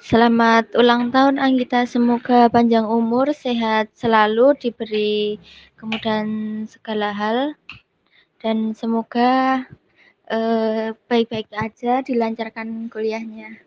Selamat ulang tahun Anggita, semoga panjang umur, sehat selalu, diberi kemudahan segala hal, dan semoga, eh, baik-baik aja, dilancarkan kuliahnya.